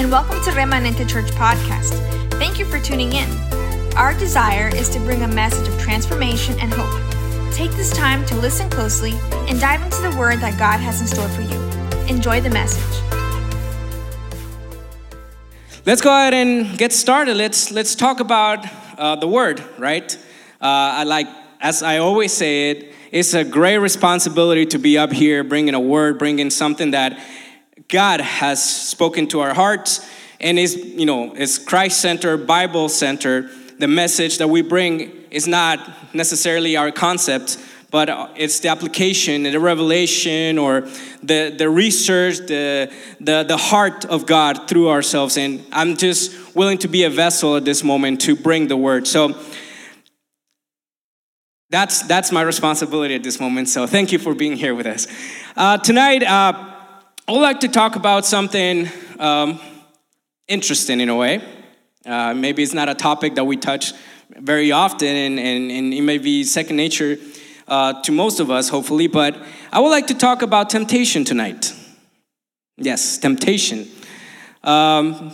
and welcome to Remanente Church Podcast. Thank you for tuning in. Our desire is to bring a message of transformation and hope. Take this time to listen closely and dive into the word that God has in store for you. Enjoy the message. Let's go ahead and get started. Let's let's talk about uh, the word, right? Uh, I like, as I always say it, it's a great responsibility to be up here bringing a word, bringing something that God has spoken to our hearts and is, you know, is Christ centered, Bible centered. The message that we bring is not necessarily our concept, but it's the application, the revelation, or the, the research, the, the, the heart of God through ourselves. And I'm just willing to be a vessel at this moment to bring the word. So that's, that's my responsibility at this moment. So thank you for being here with us. Uh, tonight, uh, I would like to talk about something um, interesting in a way. Uh, maybe it's not a topic that we touch very often, and, and, and it may be second nature uh, to most of us, hopefully, but I would like to talk about temptation tonight. Yes, temptation. Um,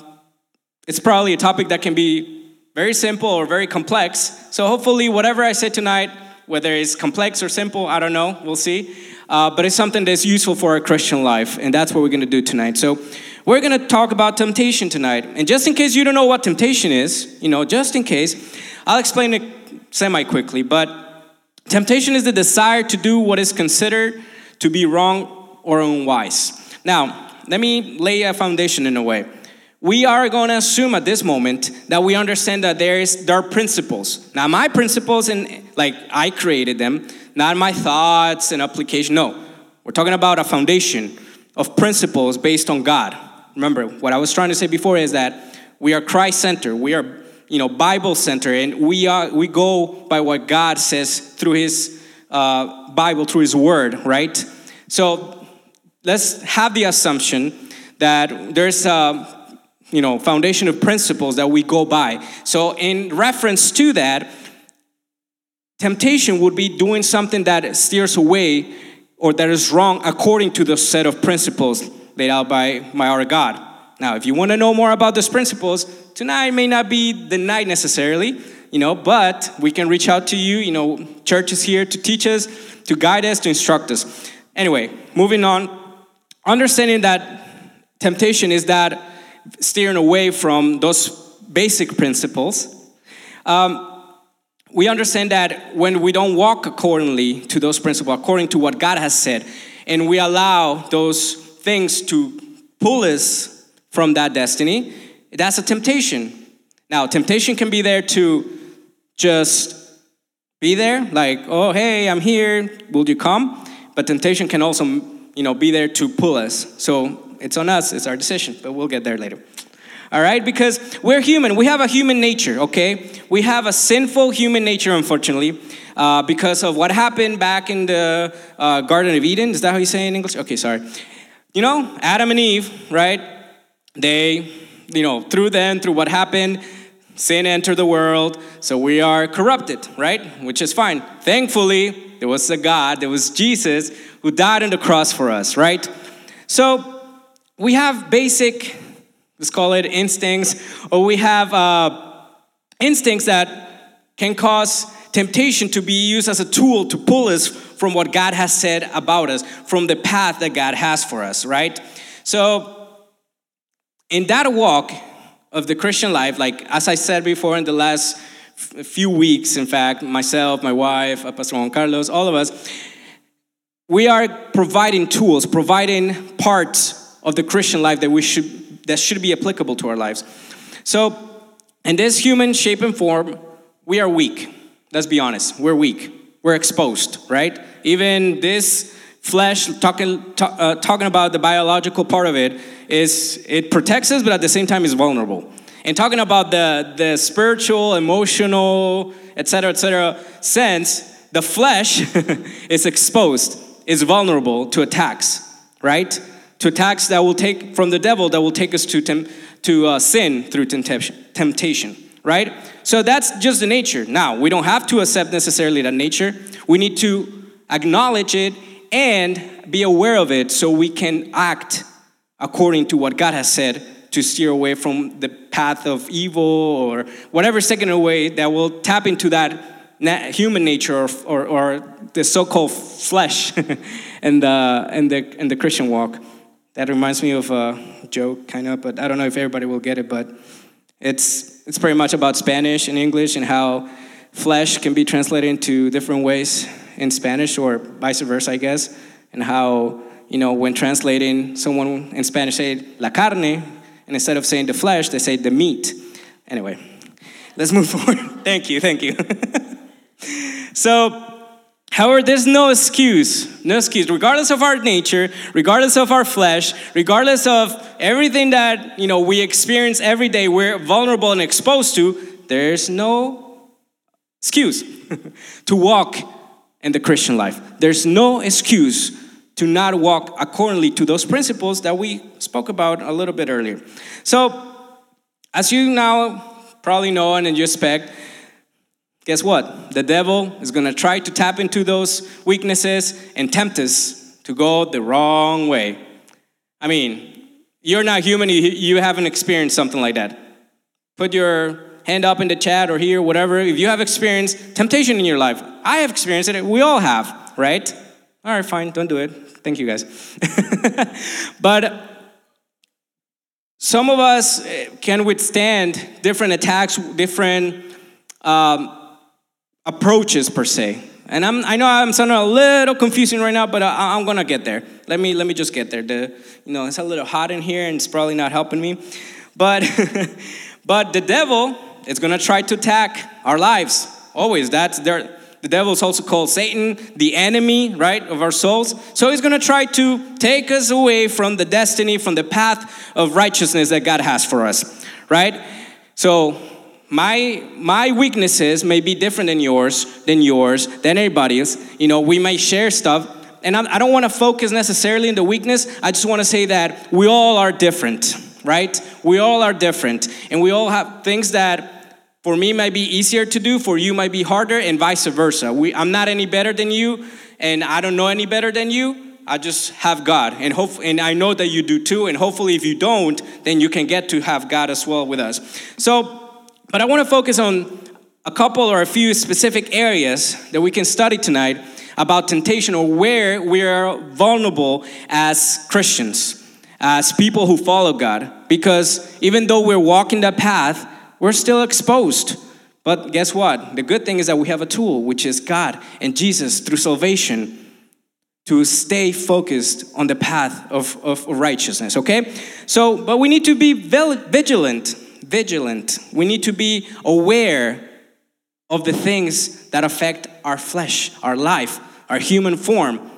it's probably a topic that can be very simple or very complex. So, hopefully, whatever I say tonight, whether it's complex or simple, I don't know, we'll see uh, but it's something that's useful for our Christian life, and that's what we're going to do tonight. So, we're going to talk about temptation tonight. And just in case you don't know what temptation is, you know, just in case, I'll explain it semi quickly. But temptation is the desire to do what is considered to be wrong or unwise. Now, let me lay a foundation in a way. We are going to assume at this moment that we understand that there is there are principles. Now, my principles and like I created them not my thoughts and application. No, we're talking about a foundation of principles based on God. Remember, what I was trying to say before is that we are Christ centered. We are, you know, Bible centered, and we are we go by what God says through His uh, Bible, through His Word, right? So let's have the assumption that there's a you know foundation of principles that we go by. So in reference to that, Temptation would be doing something that steers away or that is wrong according to the set of principles laid out by my our God. Now, if you want to know more about those principles, tonight may not be the night necessarily, you know, but we can reach out to you. You know, church is here to teach us, to guide us, to instruct us. Anyway, moving on, understanding that temptation is that steering away from those basic principles. Um, we understand that when we don't walk accordingly to those principles, according to what God has said, and we allow those things to pull us from that destiny, that's a temptation. Now, temptation can be there to just be there, like, oh, hey, I'm here, will you come? But temptation can also, you know, be there to pull us. So it's on us, it's our decision, but we'll get there later all right? Because we're human. We have a human nature, okay? We have a sinful human nature, unfortunately, uh, because of what happened back in the uh, Garden of Eden. Is that how you say it in English? Okay, sorry. You know, Adam and Eve, right? They, you know, through them, through what happened, sin entered the world, so we are corrupted, right? Which is fine. Thankfully, there was a God, there was Jesus who died on the cross for us, right? So we have basic let's call it instincts, or we have uh, instincts that can cause temptation to be used as a tool to pull us from what God has said about us, from the path that God has for us, right? So, in that walk of the Christian life, like as I said before in the last few weeks, in fact, myself, my wife, Pastor Juan Carlos, all of us, we are providing tools, providing parts of the Christian life that we should that should be applicable to our lives. So, in this human shape and form, we are weak. Let's be honest, we're weak. We're exposed, right? Even this flesh, talking, talk, uh, talking about the biological part of it, is it protects us, but at the same time is vulnerable. And talking about the, the spiritual, emotional, etc., etc. sense, the flesh is exposed, is vulnerable to attacks, right? To attacks that will take from the devil that will take us to, tem- to uh, sin through temptation, temptation, right? So that's just the nature. Now, we don't have to accept necessarily that nature. We need to acknowledge it and be aware of it so we can act according to what God has said to steer away from the path of evil or whatever's taken away that will tap into that na- human nature or, or, or the so-called flesh and the, and, the, and the Christian walk. That reminds me of a joke, kind of, but I don't know if everybody will get it, but it's, it's pretty much about Spanish and English and how flesh can be translated into different ways in Spanish or vice versa, I guess, and how, you know, when translating, someone in Spanish say la carne, and instead of saying the flesh, they say the meat. Anyway, let's move forward. thank you, thank you. so, However, there's no excuse, no excuse, regardless of our nature, regardless of our flesh, regardless of everything that you know we experience every day, we're vulnerable and exposed to. There's no excuse to walk in the Christian life. There's no excuse to not walk accordingly to those principles that we spoke about a little bit earlier. So, as you now probably know and you expect, guess what? The devil is going to try to tap into those weaknesses and tempt us to go the wrong way. I mean, you're not human, you haven't experienced something like that. Put your hand up in the chat or here, whatever. If you have experienced temptation in your life, I have experienced it, we all have, right? All right, fine, don't do it. Thank you guys. but some of us eh, can withstand different attacks, different um, approaches per se. And I'm, I know I'm sounding a little confusing right now, but I, am gonna get there. Let me let me just get there. The, you know, it's a little hot in here, and it's probably not helping me. But but the devil is gonna try to attack our lives always. That's there. The devil is also called Satan, the enemy, right, of our souls. So he's gonna try to take us away from the destiny, from the path of righteousness that God has for us, right? So my my weaknesses may be different than yours than yours than anybody's you know we may share stuff and I'm, i do not want to focus necessarily in the weakness i just want to say that we all are different right we all are different and we all have things that for me might be easier to do for you might be harder and vice versa we, i'm not any better than you and i don't know any better than you I just have God, and hope, and I know that you do too. And hopefully, if you don't, then you can get to have God as well with us. So but I want to focus on a couple or a few specific areas that we can study tonight about temptation or where we are vulnerable as Christians, as people who follow God. Because even though we're walking that path, we're still exposed. But guess what? The good thing is that we have a tool, which is God and Jesus through salvation to stay focused on the path of, of righteousness, okay? So, but we need to be vigilant vigilant. We need to be aware of the things that affect our flesh, our life, our human form.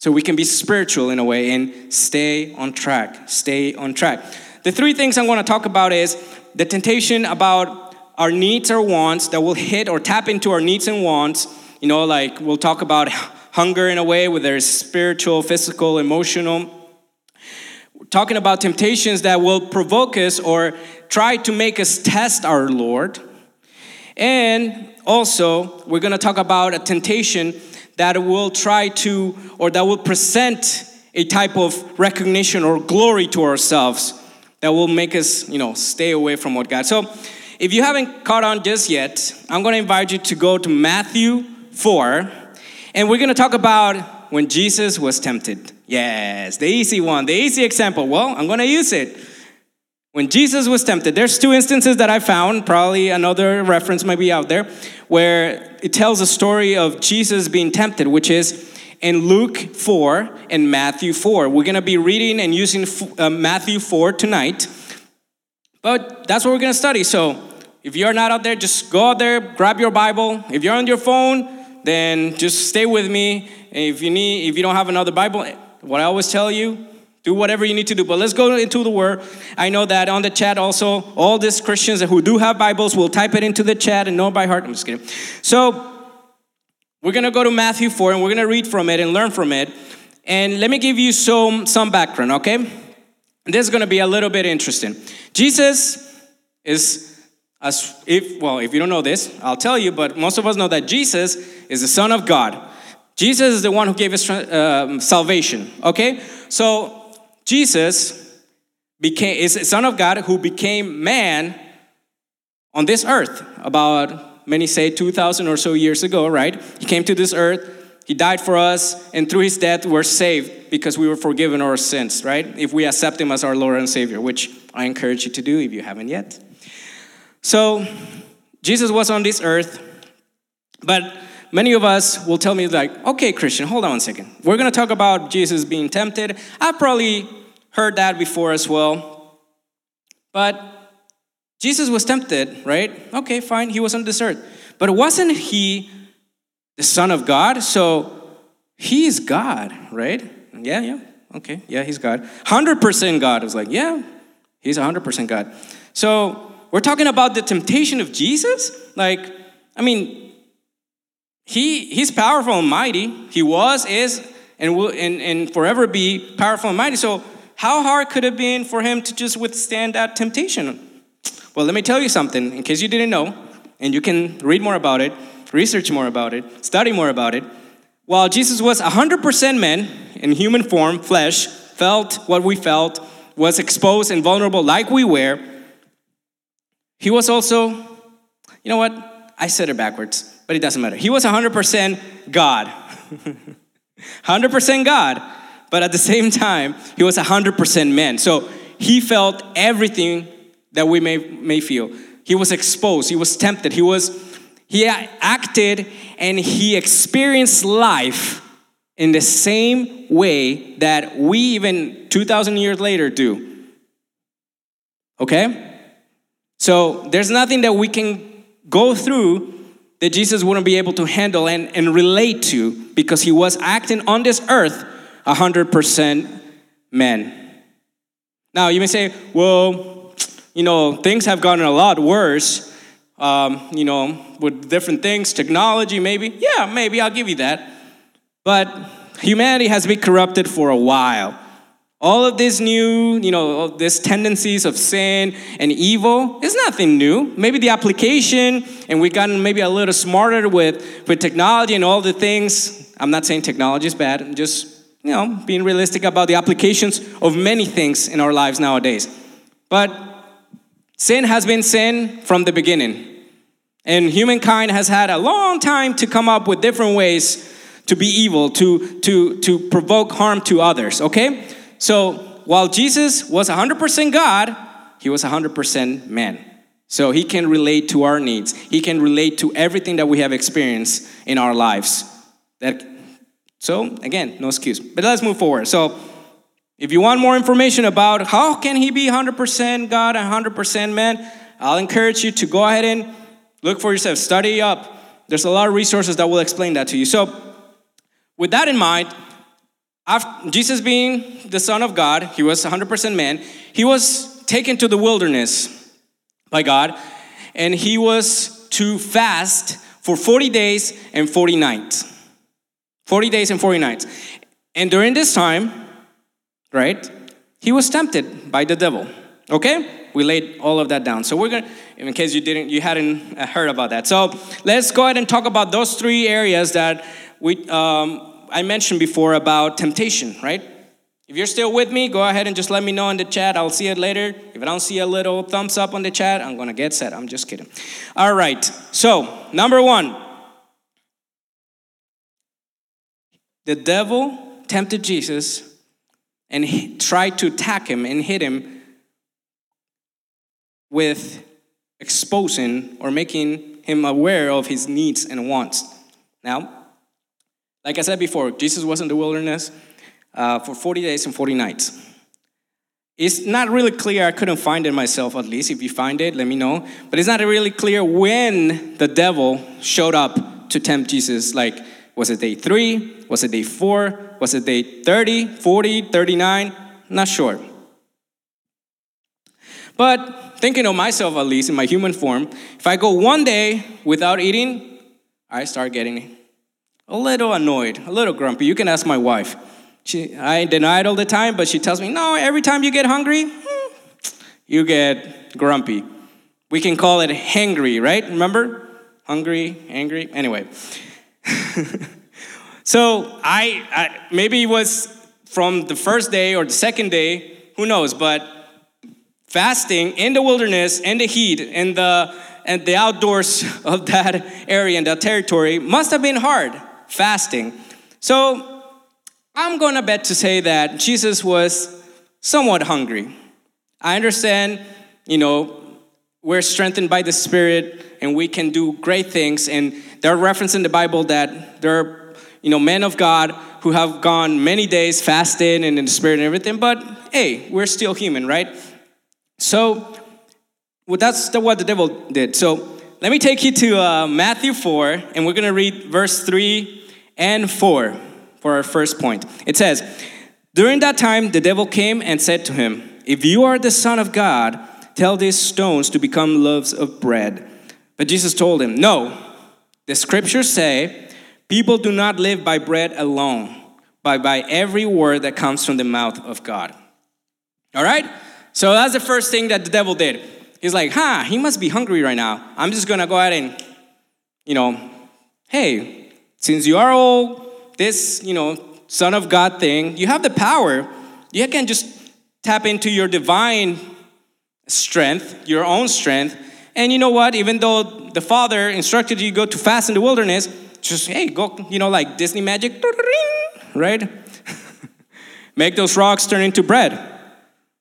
So we can be spiritual in a way and stay on track. Stay on track. The three things I'm going to talk about is the temptation about our needs or wants that will hit or tap into our needs and wants. You know, like we'll talk about hunger in a way, whether it's spiritual, physical, emotional talking about temptations that will provoke us or try to make us test our Lord. And also, we're going to talk about a temptation that will try to, or that will present a type of recognition or glory to ourselves that will make us, you know, stay away from what God. So, if you haven't caught on just yet, I'm going to invite you to go to Matthew 4, and we're going to talk about when Jesus was tempted. Yes, the easy one, the easy example. Well, I'm going to use it. When Jesus was tempted, there's two instances that I found, probably another reference might be out there, where it tells a story of Jesus being tempted, which is in Luke 4 and Matthew 4. We're going to be reading and using uh, Matthew 4 tonight. But that's what we're going to study. So if you're not out there, just go out there, grab your Bible. If you're on your phone, then just stay with me. If you need if you don't have another Bible, what I always tell you, do whatever you need to do. But let's go into the word. I know that on the chat also, all these Christians who do have Bibles will type it into the chat and know by heart. I'm just kidding. So we're gonna go to Matthew 4 and we're gonna read from it and learn from it. And let me give you some some background, okay? This is gonna be a little bit interesting. Jesus is as if well, if you don't know this, I'll tell you, but most of us know that Jesus is the Son of God. Jesus is the one who gave us uh, salvation, okay? So, Jesus, became is a son of God who became man on this earth about many say 2000 or so years ago, right? He came to this earth, he died for us, and through his death we're saved because we were forgiven our sins, right? If we accept him as our Lord and Savior, which I encourage you to do if you haven't yet. So, Jesus was on this earth, but many of us will tell me like, "Okay, Christian, hold on one second. We're going to talk about Jesus being tempted. I've probably heard that before as well. But Jesus was tempted, right? Okay, fine. He was on this earth. But wasn't he the Son of God? So he's God, right? Yeah, yeah. Okay, yeah, he's God. 100% God. I was like, yeah, he's 100% God. So we're talking about the temptation of Jesus? Like, I mean, he, he's powerful and mighty. He was, is, and will and, and forever be powerful and mighty. So how hard could it have been for him to just withstand that temptation? Well, let me tell you something, in case you didn't know, and you can read more about it, research more about it, study more about it. While Jesus was 100% man in human form, flesh, felt what we felt, was exposed and vulnerable like we were, he was also, you know what? I said it backwards, but it doesn't matter. He was 100% God. 100% God, but at the same time, he was 100% man. So he felt everything that we may, may feel. He was exposed, he was tempted, he was he acted and he experienced life in the same way that we even 2000 years later do. Okay? So there's nothing that we can go through that Jesus wouldn't be able to handle and, and relate to because he was acting on this earth 100% man. Now you may say, well, you know, things have gotten a lot worse, um, you know, with different things, technology maybe. Yeah, maybe, I'll give you that. But humanity has been corrupted for a while. All of these new, you know, these tendencies of sin and evil is nothing new. Maybe the application, and we've gotten maybe a little smarter with, with technology and all the things. I'm not saying technology is bad, I'm just, you know, being realistic about the applications of many things in our lives nowadays. But Sin has been sin from the beginning. And humankind has had a long time to come up with different ways to be evil, to, to, to provoke harm to others, okay? So while Jesus was 100% God, he was 100% man. So he can relate to our needs. He can relate to everything that we have experienced in our lives. That, so again, no excuse. But let's move forward. So if you want more information about how can he be 100% God and 100% man, I'll encourage you to go ahead and look for yourself, study up. There's a lot of resources that will explain that to you. So, with that in mind, after Jesus being the Son of God, he was 100% man, he was taken to the wilderness by God, and he was to fast for 40 days and 40 nights. 40 days and 40 nights. And during this time, right? He was tempted by the devil. Okay? We laid all of that down. So we're going to in case you didn't you hadn't uh, heard about that. So let's go ahead and talk about those three areas that we um, I mentioned before about temptation, right? If you're still with me, go ahead and just let me know in the chat. I'll see it later. If I don't see a little thumbs up on the chat, I'm gonna get set. I'm just kidding. All right. So, number one, the devil tempted Jesus and he tried to attack him and hit him with exposing or making him aware of his needs and wants. Now, like I said before, Jesus was in the wilderness uh, for 40 days and 40 nights. It's not really clear, I couldn't find it myself at least. If you find it, let me know. But it's not really clear when the devil showed up to tempt Jesus. Like, was it day three? Was it day four? Was it day 30, 40, 39? Not sure. But thinking of myself, at least in my human form, if I go one day without eating, I start getting a little annoyed, a little grumpy. You can ask my wife. She, I deny it all the time, but she tells me, no, every time you get hungry, hmm, you get grumpy. We can call it hangry, right? Remember? Hungry, angry. Anyway. So I, I maybe it was from the first day or the second day, who knows? But fasting in the wilderness, in the heat, in the and the outdoors of that area and that territory must have been hard fasting. So I'm going to bet to say that Jesus was somewhat hungry. I understand, you know, we're strengthened by the Spirit and we can do great things. And there are references in the Bible that there are, you know, men of God who have gone many days fasting and in the Spirit and everything. But hey, we're still human, right? So well, that's the, what the devil did. So let me take you to uh, Matthew 4, and we're going to read verse 3 and 4 for our first point. It says, During that time, the devil came and said to him, If you are the Son of God, tell these stones to become loaves of bread. But Jesus told him, No, the scriptures say, People do not live by bread alone, but by every word that comes from the mouth of God. All right? So that's the first thing that the devil did. He's like, huh, he must be hungry right now. I'm just gonna go ahead and, you know, hey, since you are all this, you know, Son of God thing, you have the power. You can just tap into your divine strength, your own strength. And you know what? Even though the Father instructed you go to fast in the wilderness, just, hey, go, you know, like Disney magic, right? Make those rocks turn into bread.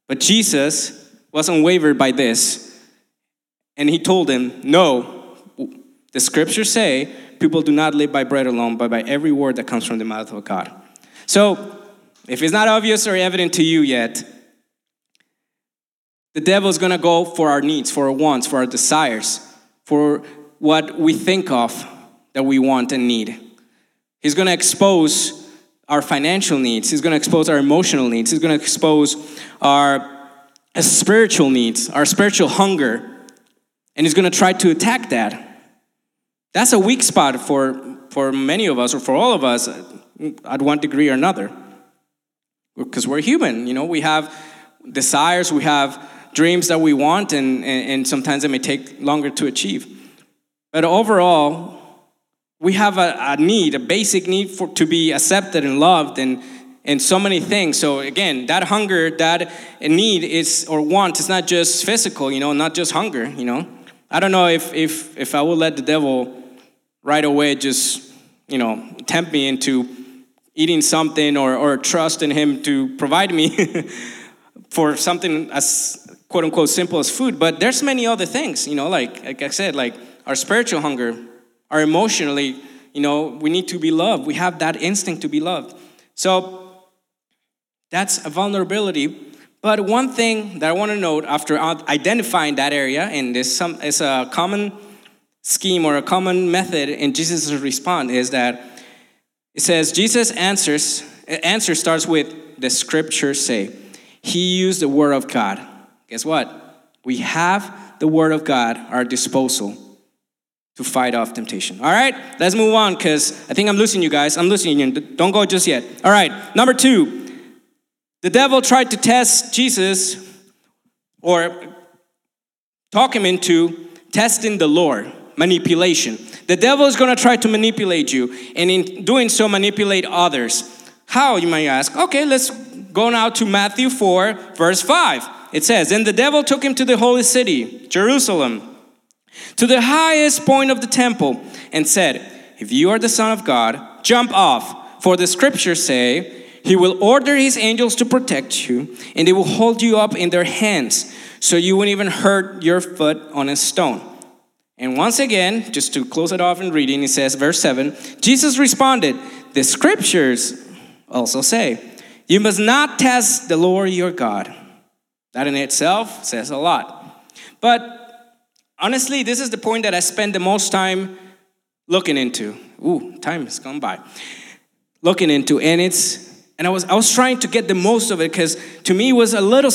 But Jesus wasn't wavered by this. And he told him, No, the scriptures say people do not live by bread alone, but by every word that comes from the mouth of God. So, if it's not obvious or evident to you yet, the devil is going to go for our needs, for our wants, for our desires, for what we think of that we want and need. He's going to expose our financial needs. He's going to expose our emotional needs. He's going to expose our uh, spiritual needs, our spiritual hunger, and he's going to try to attack that. That's a weak spot for, for many of us, or for all of us, at one degree or another. Because we're human, you know, we have desires, we have dreams that we want, and, and, and sometimes it may take longer to achieve. But overall, we have a, a need, a basic need for, to be accepted and loved, and, and so many things. So again, that hunger, that need is or want is not just physical, you know, not just hunger, you know. I don't know if, if, if I would let the devil right away just, you know, tempt me into eating something or, or trust in him to provide me for something as quote unquote simple as food. But there's many other things, you know, like, like I said, like our spiritual hunger, our emotionally, you know, we need to be loved. We have that instinct to be loved. So that's a vulnerability but one thing that I want to note after identifying that area, and this some, is a common scheme or a common method in Jesus' response, is that it says Jesus answers. Answer starts with the scriptures say. He used the word of God. Guess what? We have the word of God at our disposal to fight off temptation. All right, let's move on because I think I'm losing you guys. I'm losing you. Don't go just yet. All right, number two, the devil tried to test Jesus or talk him into testing the Lord, manipulation. The devil is going to try to manipulate you, and in doing so, manipulate others. How, you might ask? Okay, let's go now to Matthew 4, verse 5. It says, And the devil took him to the holy city, Jerusalem, to the highest point of the temple, and said, If you are the Son of God, jump off, for the scriptures say, he will order his angels to protect you, and they will hold you up in their hands, so you won't even hurt your foot on a stone. And once again, just to close it off in reading, it says, verse 7 Jesus responded, The scriptures also say, You must not test the Lord your God. That in itself says a lot. But honestly, this is the point that I spend the most time looking into. Ooh, time has gone by. Looking into, and it's and I was, I was trying to get the most of it because to me it was a little,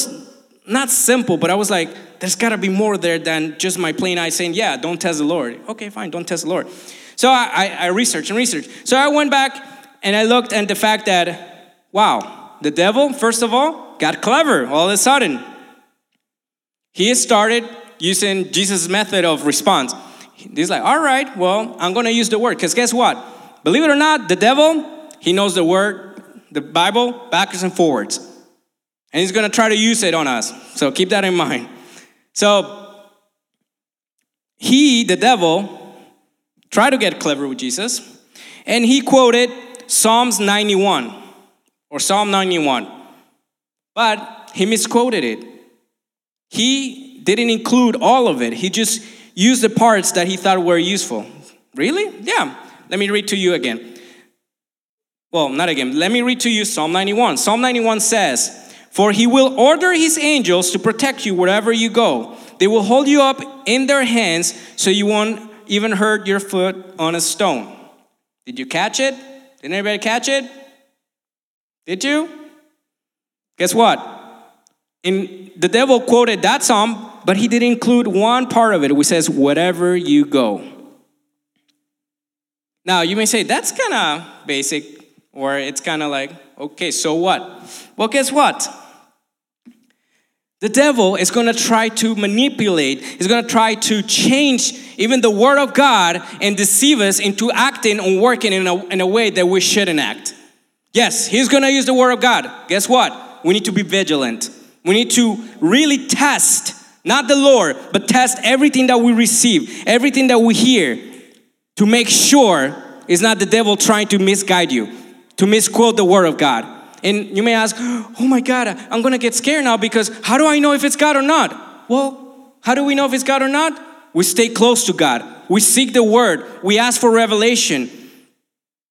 not simple, but I was like, there's got to be more there than just my plain eyes saying, yeah, don't test the Lord. Okay, fine, don't test the Lord. So I, I, I researched and researched. So I went back and I looked at the fact that, wow, the devil, first of all, got clever all of a sudden. He started using Jesus' method of response. He's like, all right, well, I'm going to use the word. Because guess what? Believe it or not, the devil, he knows the word the Bible backwards and forwards. And he's going to try to use it on us. So keep that in mind. So he, the devil, tried to get clever with Jesus, and he quoted Psalms 91 or Psalm 91, but he misquoted it. He didn't include all of it, he just used the parts that he thought were useful. Really? Yeah. Let me read to you again. Well, not again. Let me read to you Psalm 91. Psalm 91 says, For he will order his angels to protect you wherever you go. They will hold you up in their hands so you won't even hurt your foot on a stone. Did you catch it? Did anybody catch it? Did you? Guess what? In the devil quoted that psalm, but he didn't include one part of it, which says, "Wherever you go." Now you may say that's kind of basic, or it's kind of like, okay, so what? Well, guess what? The devil is going to try to manipulate, he's going to try to change even the word of God and deceive us into acting and working in a, in a way that we shouldn't act. Yes, he's going to use the word of God. Guess what? We need to be vigilant. We need to really test, not the Lord, but test everything that we receive, everything that we hear to make sure it's not the devil trying to misguide you, to misquote the word of God. And you may ask, oh my God, I'm gonna get scared now because how do I know if it's God or not? Well, how do we know if it's God or not? We stay close to God. We seek the word. We ask for revelation.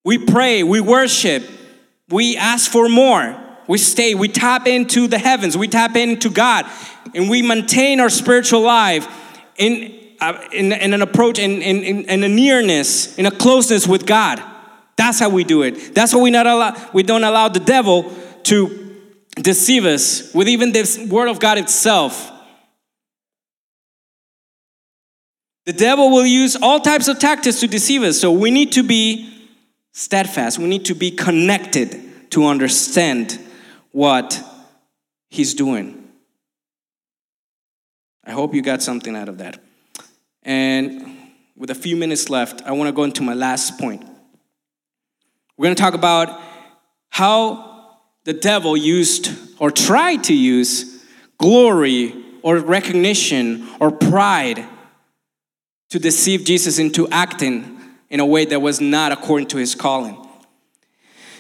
We pray. We worship. We ask for more. We stay. We tap into the heavens. We tap into God. And we maintain our spiritual life in, uh, in, in, an approach, in, in, in a nearness, in a closeness with God. That's how we do it. That's why we not allow we don't allow the devil to deceive us with even this word of God itself. The devil will use all types of tactics to deceive us. So we need to be steadfast. We need to be connected to understand what he's doing. I hope you got something out of that. And with a few minutes left, I want to go into my last point. We're going to talk about how the devil used or tried to use glory or recognition or pride to deceive Jesus into acting in a way that was not according to his calling.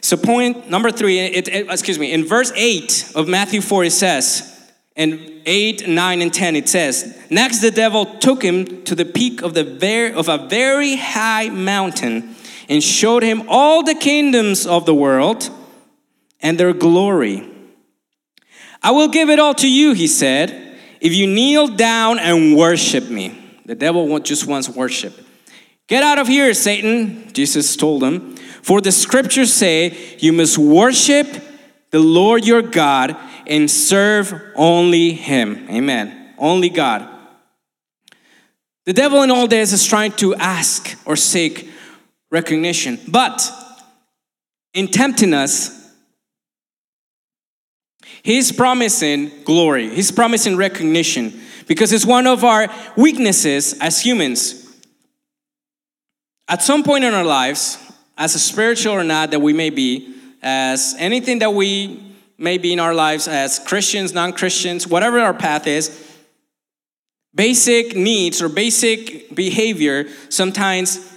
So, point number three, it, it, excuse me, in verse 8 of Matthew 4, it says, in 8, 9, and 10, it says, Next the devil took him to the peak of, the ver- of a very high mountain and showed him all the kingdoms of the world and their glory. I will give it all to you, he said, if you kneel down and worship me. The devil just wants worship. Get out of here, Satan, Jesus told him. For the scriptures say, you must worship the Lord your God and serve only him. Amen. Only God. The devil in all this is trying to ask or seek recognition. But in tempting us, He's promising glory, He's promising recognition because it's one of our weaknesses as humans. At some point in our lives, as a spiritual or not that we may be, as anything that we may be in our lives as Christians, non Christians, whatever our path is, basic needs or basic behavior sometimes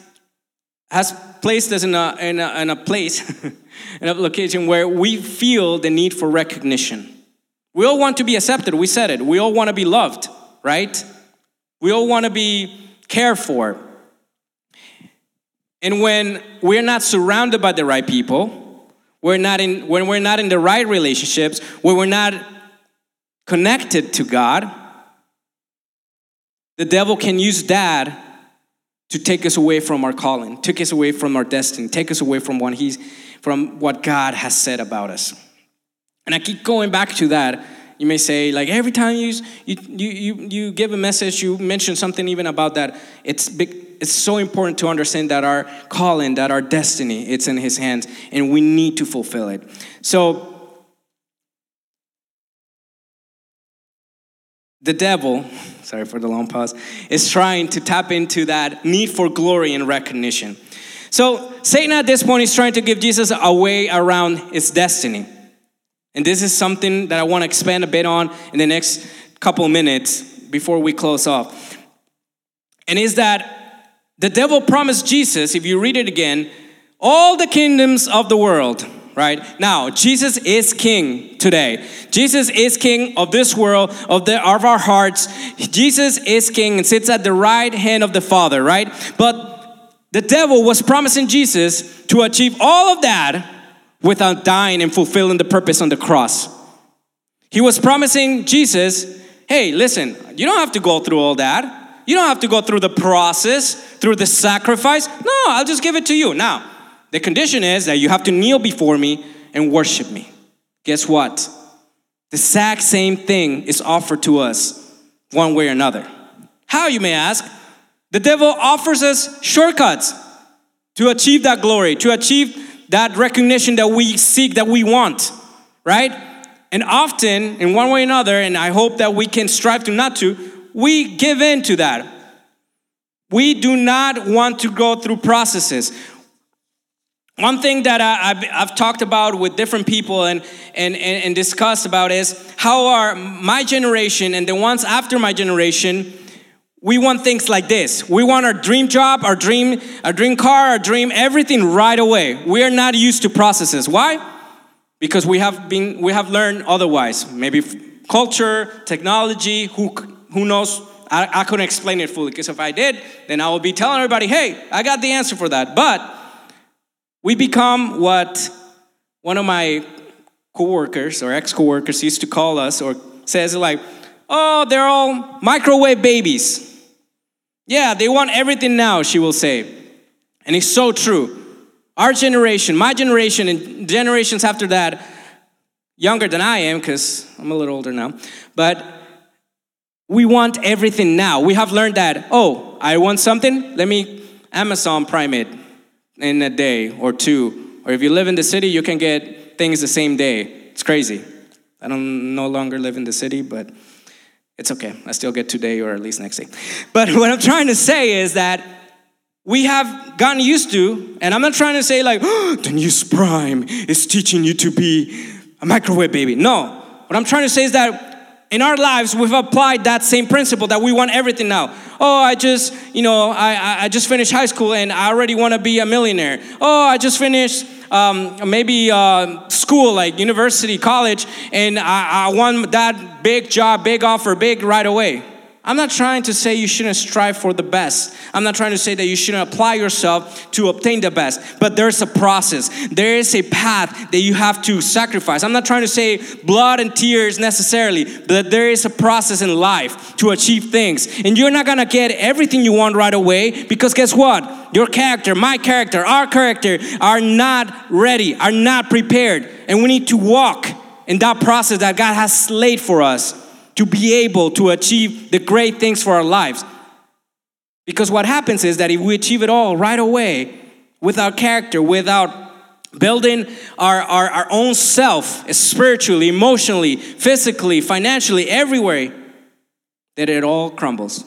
has placed us in a, in a, in a place, in a location where we feel the need for recognition. We all want to be accepted. We said it. We all want to be loved, right? We all want to be cared for. And when we're not surrounded by the right people, we're not in, when we're not in the right relationships, when we're not connected to God, the devil can use that to take us away from our calling, take us away from our destiny, take us away from what he's from what God has said about us. And I keep going back to that. You may say, like every time you you you you give a message, you mention something even about that. It's big, it's so important to understand that our calling, that our destiny, it's in His hands, and we need to fulfill it. So. The devil sorry for the long pause, is trying to tap into that need for glory and recognition. So, Satan at this point is trying to give Jesus a way around his destiny. And this is something that I want to expand a bit on in the next couple minutes before we close off. And is that the devil promised Jesus, if you read it again, all the kingdoms of the world, right? Now, Jesus is king today. Jesus is king of this world, of, the, of our hearts. Jesus is king and sits at the right hand of the Father, right? But the devil was promising Jesus to achieve all of that without dying and fulfilling the purpose on the cross. He was promising Jesus, hey, listen, you don't have to go through all that. You don't have to go through the process, through the sacrifice. No, I'll just give it to you. Now, the condition is that you have to kneel before me and worship me. Guess what? The exact same thing is offered to us one way or another. How, you may ask? The devil offers us shortcuts to achieve that glory, to achieve that recognition that we seek, that we want, right? And often, in one way or another, and I hope that we can strive to not to, we give in to that. We do not want to go through processes. One thing that I, have talked about with different people and, and, and discussed about is how are my generation and the ones after my generation, we want things like this. We want our dream job, our dream, our dream car, our dream, everything right away. We are not used to processes. Why? Because we have been, we have learned otherwise. Maybe culture, technology, who, who knows? I, I couldn't explain it fully because if I did, then I would be telling everybody, hey, I got the answer for that. But we become what one of my coworkers or ex-coworkers used to call us or says like, oh, they're all microwave babies. Yeah, they want everything now, she will say. And it's so true. Our generation, my generation, and generations after that, younger than I am, because I'm a little older now, but we want everything now. We have learned that, oh, I want something, let me Amazon Prime it in a day or two. Or if you live in the city, you can get things the same day. It's crazy. I don't no longer live in the city, but it's okay. I still get today or at least next day. But what I'm trying to say is that we have gotten used to, and I'm not trying to say like, oh, the news prime is teaching you to be a microwave baby. No. What I'm trying to say is that in our lives, we've applied that same principle that we want everything now. Oh, I just, you know, I, I just finished high school and I already want to be a millionaire. Oh, I just finished um, maybe uh, school, like university, college, and I, I want that big job, big offer, big right away. I'm not trying to say you shouldn't strive for the best. I'm not trying to say that you shouldn't apply yourself to obtain the best. But there's a process, there is a path that you have to sacrifice. I'm not trying to say blood and tears necessarily, but there is a process in life to achieve things. And you're not gonna get everything you want right away because guess what? Your character, my character, our character are not ready, are not prepared. And we need to walk in that process that God has laid for us to be able to achieve the great things for our lives. Because what happens is that if we achieve it all right away, without character, without building our, our, our own self spiritually, emotionally, physically, financially, everywhere, that it all crumbles.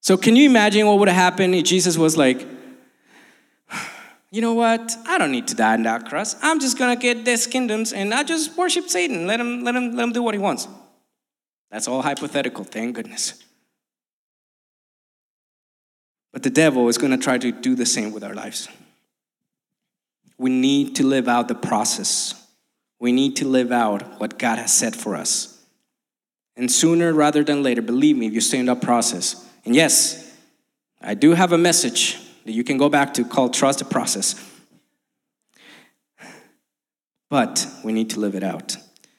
So, can you imagine what would have happened if Jesus was like, you know what? I don't need to die on that cross. I'm just gonna get these kingdoms and I just worship Satan. Let him, let him, let him do what he wants. That's all hypothetical, thank goodness. But the devil is gonna try to do the same with our lives. We need to live out the process. We need to live out what God has set for us. And sooner rather than later, believe me, if you stay in that process. And yes, I do have a message you can go back to called Trust the Process. But we need to live it out.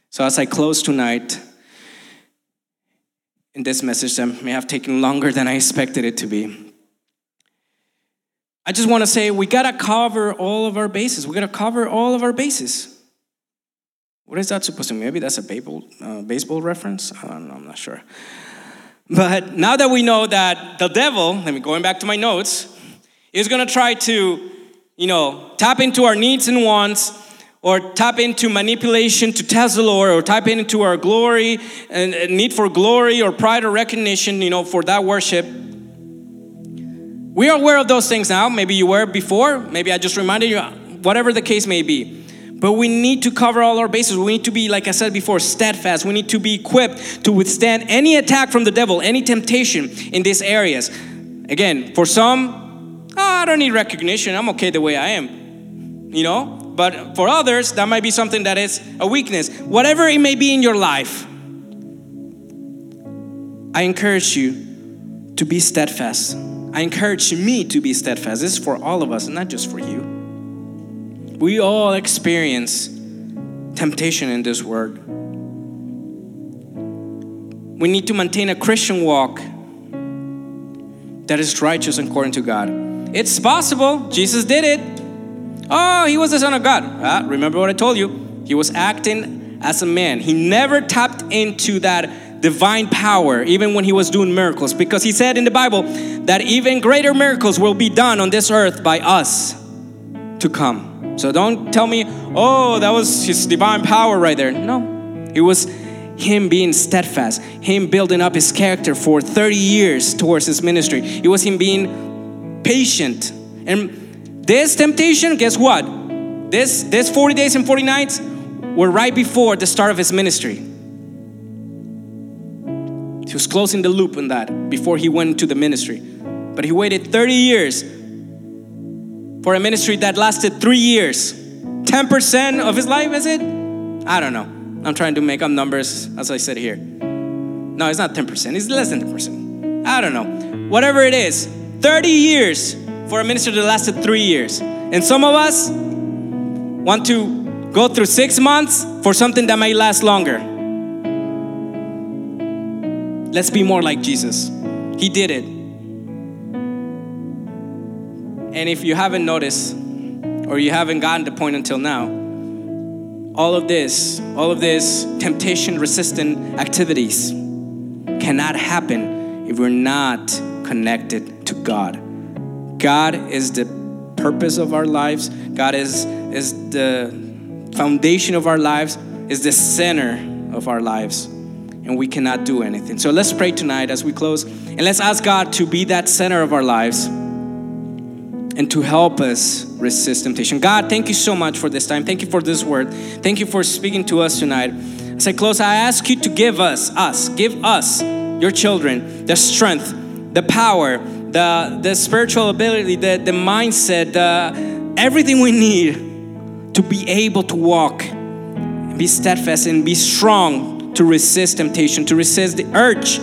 So, as I close tonight, in this message that may have taken longer than I expected it to be, I just want to say we got to cover all of our bases. We got to cover all of our bases. What is that supposed to mean? Maybe that's a baseball, uh, baseball reference? I don't know, I'm not sure. But now that we know that the devil, let me going back to my notes, is going to try to, you know, tap into our needs and wants or tap into manipulation to test the Lord or tap into our glory and need for glory or pride or recognition, you know, for that worship. We are aware of those things now. Maybe you were before. Maybe I just reminded you, whatever the case may be. But we need to cover all our bases. We need to be, like I said before, steadfast. We need to be equipped to withstand any attack from the devil, any temptation in these areas. Again, for some, oh, I don't need recognition. I'm okay the way I am. You know? But for others, that might be something that is a weakness. Whatever it may be in your life, I encourage you to be steadfast. I encourage me to be steadfast. This is for all of us, and not just for you. We all experience temptation in this world. We need to maintain a Christian walk that is righteous according to God. It's possible. Jesus did it. Oh, he was the Son of God. Ah, remember what I told you? He was acting as a man. He never tapped into that divine power, even when he was doing miracles, because he said in the Bible that even greater miracles will be done on this earth by us to come. So don't tell me, oh, that was his divine power right there. No, it was him being steadfast, him building up his character for 30 years towards his ministry. It was him being patient. And this temptation, guess what? This, this 40 days and 40 nights were right before the start of his ministry. He was closing the loop on that before he went to the ministry. But he waited 30 years for a ministry that lasted three years. 10% of his life, is it? I don't know. I'm trying to make up numbers as I said here. No, it's not 10%, it's less than 10%. I don't know. Whatever it is, 30 years for a ministry that lasted three years. And some of us want to go through six months for something that might last longer. Let's be more like Jesus. He did it. And if you haven't noticed, or you haven't gotten the point until now, all of this, all of this temptation resistant activities cannot happen if we're not connected to God. God is the purpose of our lives. God is, is the foundation of our lives, is the center of our lives. And we cannot do anything. So let's pray tonight as we close. And let's ask God to be that center of our lives and to help us resist temptation. God, thank you so much for this time. Thank you for this word. Thank you for speaking to us tonight. As I close, I ask you to give us, us, give us, your children, the strength, the power, the, the spiritual ability, the, the mindset, the, everything we need to be able to walk, be steadfast, and be strong to resist temptation, to resist the urge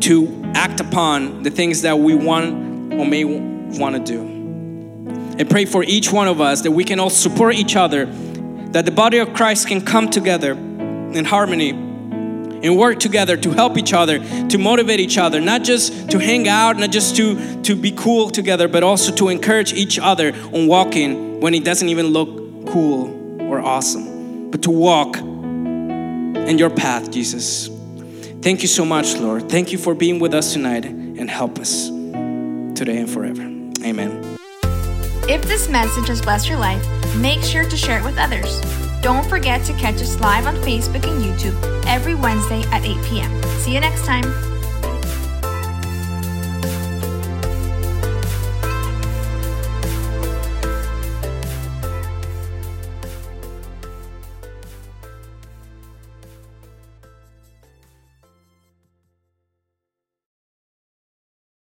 to act upon the things that we want or may want to do. And pray for each one of us that we can all support each other, that the body of Christ can come together in harmony and work together to help each other, to motivate each other, not just to hang out, not just to, to be cool together, but also to encourage each other on walking when it doesn't even look cool or awesome, but to walk in your path, Jesus. Thank you so much, Lord. Thank you for being with us tonight and help us today and forever. Amen. If this message has blessed your life, make sure to share it with others. Don't forget to catch us live on Facebook and YouTube every Wednesday at 8 p.m. See you next time.